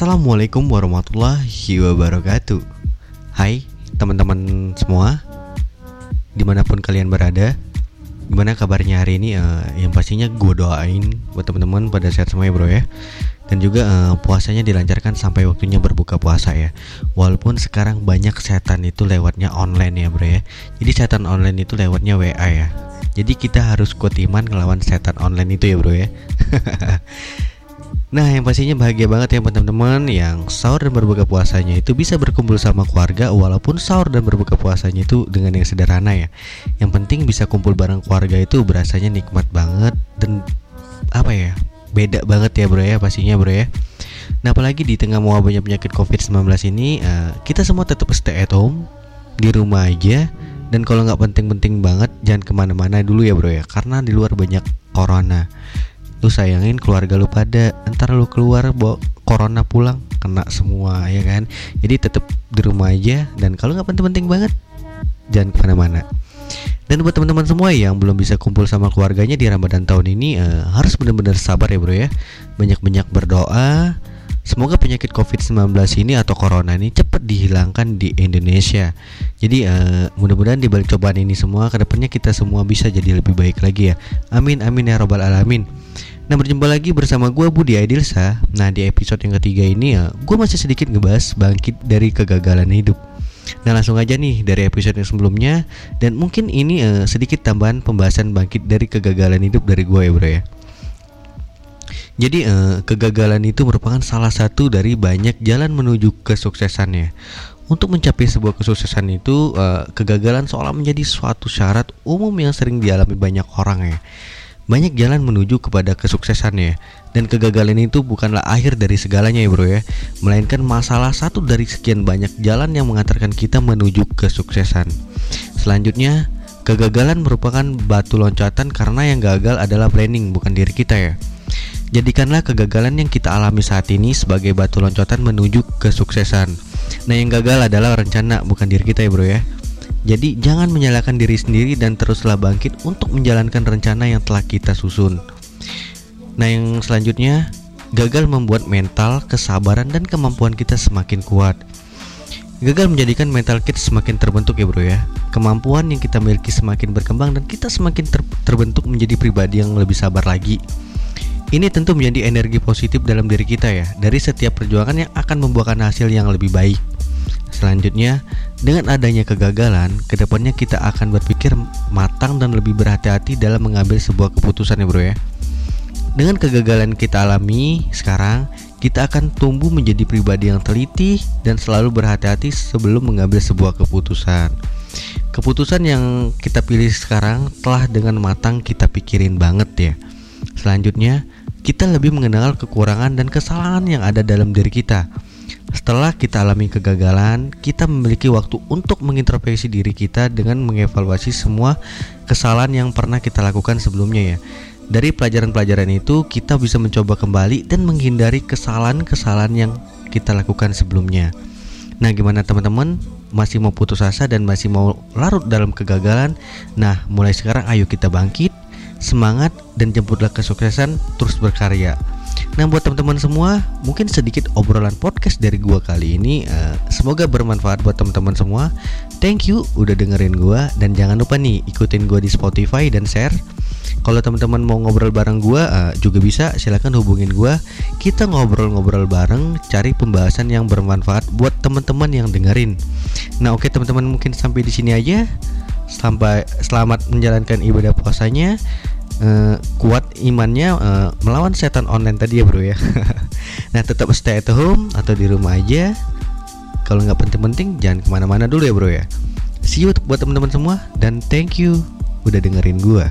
Assalamualaikum warahmatullahi wabarakatuh. Hai teman-teman semua. Di mana pun kalian berada Gimana kabarnya hari ini? Uh, Yang pastinya gue doain Buat teman-teman pada sehat semuanya bro ya. Dan juga uh, puasanya dilancarkan sampai waktunya berbuka puasa ya. Walaupun sekarang banyak setan itu lewatnya online ya bro ya. Jadi setan online itu lewatnya WA ya. Jadi kita harus kuat iman ngelawan setan online itu ya bro ya Nah yang pastinya bahagia banget ya teman-teman yang sahur dan berbuka puasanya itu bisa berkumpul sama keluarga walaupun sahur dan berbuka puasanya itu dengan yang sederhana ya. Yang penting bisa kumpul bareng keluarga itu berasanya nikmat banget dan apa ya beda banget ya bro ya pastinya bro ya. Nah apalagi di tengah banyak penyakit covid-19 ini uh, kita semua tetap stay at home di rumah aja dan kalau nggak penting-penting banget jangan ke mana-mana dulu ya bro ya karena di luar banyak corona lu sayangin keluarga lu pada ntar lu keluar bawa corona pulang kena semua ya kan jadi tetap di rumah aja dan kalau nggak penting-penting banget jangan ke mana-mana dan buat teman-teman semua yang belum bisa kumpul sama keluarganya di Ramadan tahun ini uh, harus benar-benar sabar ya bro ya banyak-banyak berdoa Semoga penyakit COVID-19 ini atau corona ini cepat dihilangkan di Indonesia. Jadi uh, mudah-mudahan di balik cobaan ini semua ke depannya kita semua bisa jadi lebih baik lagi ya. Amin amin ya robbal alamin. Nah berjumpa lagi bersama gue Budi Aidilsa Nah di episode yang ketiga ini ya Gue masih sedikit ngebahas bangkit dari kegagalan hidup. Nah langsung aja nih dari episode yang sebelumnya Dan mungkin ini uh, sedikit tambahan pembahasan bangkit dari kegagalan hidup dari gue ya bro ya. Jadi uh, kegagalan itu merupakan salah satu dari banyak jalan menuju kesuksesannya. Untuk mencapai sebuah kesuksesan itu, uh, kegagalan seolah menjadi suatu syarat umum yang sering dialami banyak orang ya. Banyak jalan menuju kepada kesuksesan ya Dan kegagalan itu bukanlah akhir dari segalanya ya bro ya. Melainkan masalah satu dari sekian banyak jalan yang mengantarkan kita menuju kesuksesan. Selanjutnya Kegagalan merupakan batu loncatan karena yang gagal adalah planning bukan diri kita ya. Jadikanlah kegagalan yang kita alami saat ini sebagai batu loncatan menuju kesuksesan. Nah yang gagal adalah rencana bukan diri kita ya bro ya jadi jangan menyalahkan diri sendiri dan teruslah bangkit untuk menjalankan rencana yang telah kita susun. Nah, yang selanjutnya, gagal membuat mental, kesabaran dan kemampuan kita semakin kuat. Gagal menjadikan mental kita semakin terbentuk ya bro ya Kemampuan yang kita miliki semakin berkembang dan kita semakin ter terbentuk menjadi pribadi yang lebih sabar lagi Ini tentu menjadi energi positif dalam diri kita ya Dari setiap perjuangan yang akan membuahkan hasil yang lebih baik Selanjutnya, dengan adanya kegagalan, ke depannya kita akan berpikir matang dan lebih berhati-hati dalam mengambil sebuah keputusan ya bro ya. Dengan kegagalan kita alami sekarang, kita akan tumbuh menjadi pribadi yang teliti dan selalu berhati-hati sebelum mengambil sebuah keputusan. Keputusan yang kita pilih sekarang telah dengan matang kita pikirin banget ya. Selanjutnya, kita lebih mengenal kekurangan dan kesalahan yang ada dalam diri kita setelah kita alami kegagalan, kita memiliki waktu untuk mengintrospeksi diri kita dengan mengevaluasi semua kesalahan yang pernah kita lakukan sebelumnya ya. Dari pelajaran-pelajaran itu, kita bisa mencoba kembali dan menghindari kesalahan-kesalahan yang kita lakukan sebelumnya. Nah, gimana teman-teman? Masih mau putus asa dan masih mau larut dalam kegagalan? Nah, mulai sekarang ayo kita bangkit, semangat dan jemputlah kesuksesan, terus berkarya. Nah buat teman-teman semua Mungkin sedikit obrolan podcast dari gua kali ini uh, Semoga bermanfaat buat teman-teman semua. Thank you udah dengerin gua Dan jangan lupa nih ikutin gua di Spotify dan share. Kalau teman-teman mau ngobrol bareng gua uh, juga bisa silahkan hubungin gua. Kita ngobrol-ngobrol bareng cari pembahasan yang bermanfaat buat teman-teman yang dengerin. Nah oke okay, teman-teman mungkin sampai di sini aja. Sampai selamat menjalankan ibadah puasanya uh, kuat imannya uh, melawan setan online tadi ya bro ya. Nah tetap stay at home atau di rumah aja. Kalau nggak penting-penting jangan ke mana-mana dulu ya bro ya. See you buat teman-teman semua dan thank you udah dengerin gua